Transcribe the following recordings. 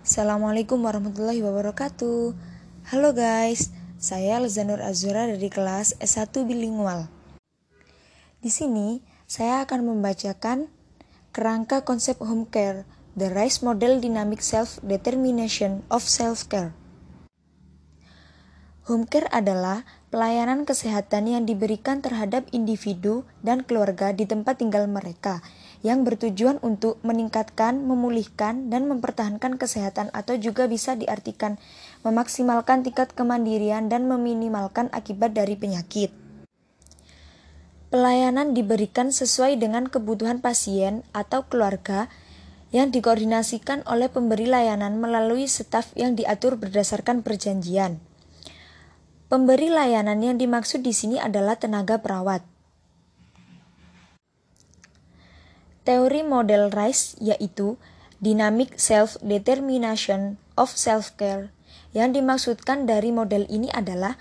Assalamualaikum warahmatullahi wabarakatuh. Halo guys, saya Lezanur Azura dari kelas S1 Bilingual. Di sini, saya akan membacakan kerangka konsep home care, the RISE model dynamic self-determination of self-care. Home care adalah pelayanan kesehatan yang diberikan terhadap individu dan keluarga di tempat tinggal mereka yang bertujuan untuk meningkatkan, memulihkan, dan mempertahankan kesehatan atau juga bisa diartikan memaksimalkan tingkat kemandirian dan meminimalkan akibat dari penyakit. Pelayanan diberikan sesuai dengan kebutuhan pasien atau keluarga yang dikoordinasikan oleh pemberi layanan melalui staf yang diatur berdasarkan perjanjian. Pemberi layanan yang dimaksud di sini adalah tenaga perawat. Teori model RISE yaitu Dynamic Self-Determination of Self-Care. Yang dimaksudkan dari model ini adalah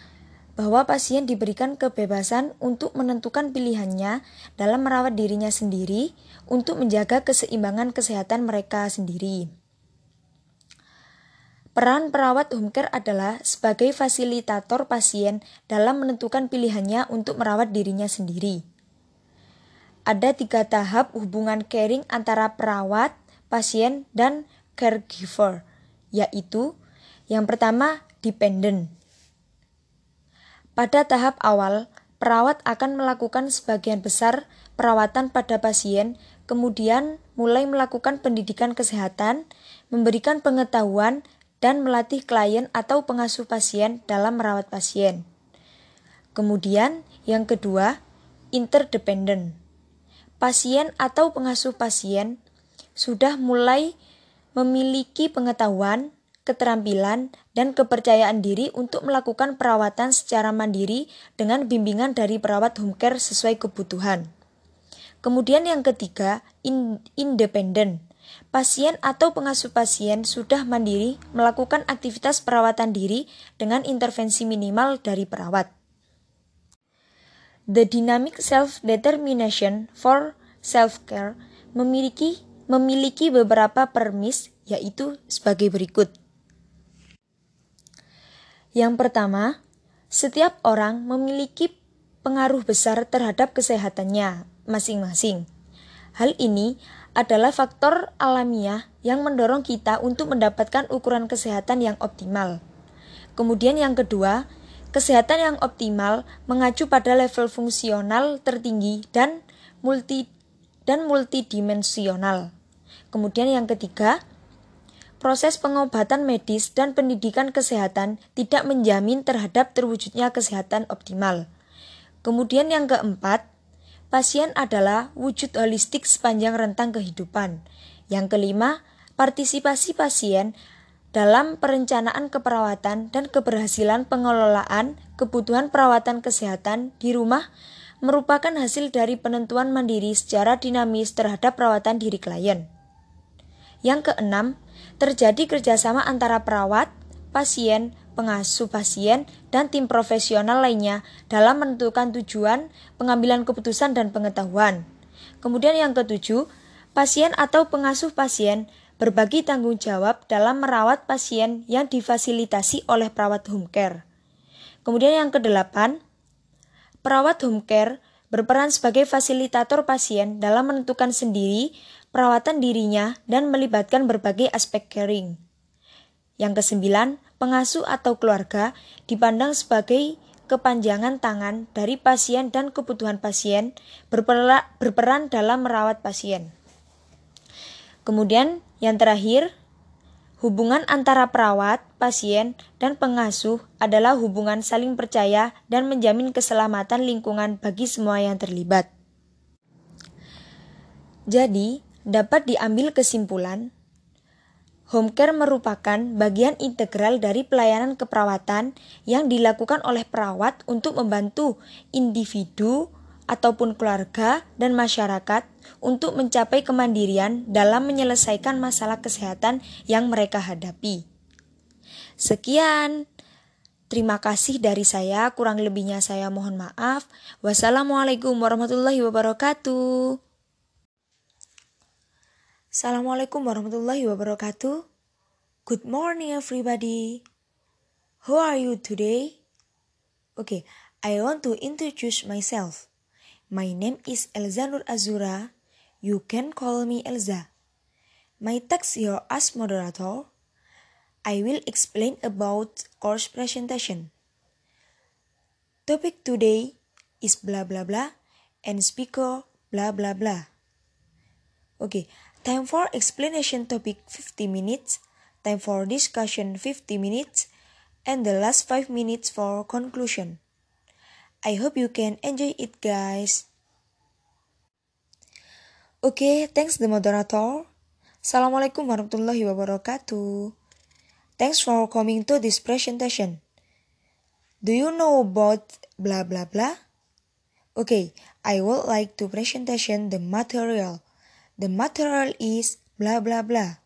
bahwa pasien diberikan kebebasan untuk menentukan pilihannya dalam merawat dirinya sendiri untuk menjaga keseimbangan kesehatan mereka sendiri. Peran perawat home care adalah sebagai fasilitator pasien dalam menentukan pilihannya untuk merawat dirinya sendiri ada tiga tahap hubungan caring antara perawat, pasien, dan caregiver, yaitu yang pertama dependent. Pada tahap awal, perawat akan melakukan sebagian besar perawatan pada pasien, kemudian mulai melakukan pendidikan kesehatan, memberikan pengetahuan, dan melatih klien atau pengasuh pasien dalam merawat pasien. Kemudian, yang kedua, interdependent pasien atau pengasuh pasien sudah mulai memiliki pengetahuan, keterampilan, dan kepercayaan diri untuk melakukan perawatan secara mandiri dengan bimbingan dari perawat home care sesuai kebutuhan. Kemudian yang ketiga, in. Pasien atau pengasuh pasien sudah mandiri melakukan aktivitas perawatan diri dengan intervensi minimal dari perawat. The dynamic self-determination for self-care memiliki memiliki beberapa permis yaitu sebagai berikut. Yang pertama, setiap orang memiliki pengaruh besar terhadap kesehatannya masing-masing. Hal ini adalah faktor alamiah yang mendorong kita untuk mendapatkan ukuran kesehatan yang optimal. Kemudian yang kedua, Kesehatan yang optimal mengacu pada level fungsional tertinggi dan multi dan multidimensional. Kemudian yang ketiga, proses pengobatan medis dan pendidikan kesehatan tidak menjamin terhadap terwujudnya kesehatan optimal. Kemudian yang keempat, pasien adalah wujud holistik sepanjang rentang kehidupan. Yang kelima, partisipasi pasien dalam perencanaan keperawatan dan keberhasilan pengelolaan kebutuhan perawatan kesehatan di rumah merupakan hasil dari penentuan mandiri secara dinamis terhadap perawatan diri klien. Yang keenam, terjadi kerjasama antara perawat, pasien, pengasuh pasien, dan tim profesional lainnya dalam menentukan tujuan, pengambilan keputusan, dan pengetahuan. Kemudian yang ketujuh, pasien atau pengasuh pasien berbagi tanggung jawab dalam merawat pasien yang difasilitasi oleh perawat home care. Kemudian yang kedelapan, perawat home care berperan sebagai fasilitator pasien dalam menentukan sendiri perawatan dirinya dan melibatkan berbagai aspek caring. Yang kesembilan, pengasuh atau keluarga dipandang sebagai kepanjangan tangan dari pasien dan kebutuhan pasien berperan dalam merawat pasien. Kemudian yang terakhir, hubungan antara perawat, pasien, dan pengasuh adalah hubungan saling percaya dan menjamin keselamatan lingkungan bagi semua yang terlibat. Jadi, dapat diambil kesimpulan Home care merupakan bagian integral dari pelayanan keperawatan yang dilakukan oleh perawat untuk membantu individu ataupun keluarga dan masyarakat untuk mencapai kemandirian dalam menyelesaikan masalah kesehatan yang mereka hadapi. Sekian. Terima kasih dari saya, kurang lebihnya saya mohon maaf. Wassalamualaikum warahmatullahi wabarakatuh. Assalamualaikum warahmatullahi wabarakatuh. Good morning, everybody. How are you today? Okay, I want to introduce myself. My name is Elza Nur Azura. You can call me Elza. My text here as moderator. I will explain about course presentation. Topic today is blah blah blah and speaker blah blah blah. Okay, time for explanation topic 50 minutes, time for discussion 50 minutes, and the last 5 minutes for conclusion. I hope you can enjoy it guys. Okay, thanks the moderator. Assalamualaikum warahmatullahi wabarakatuh. Thanks for coming to this presentation. Do you know about blah blah blah? Okay, I would like to presentation the material. The material is blah blah blah.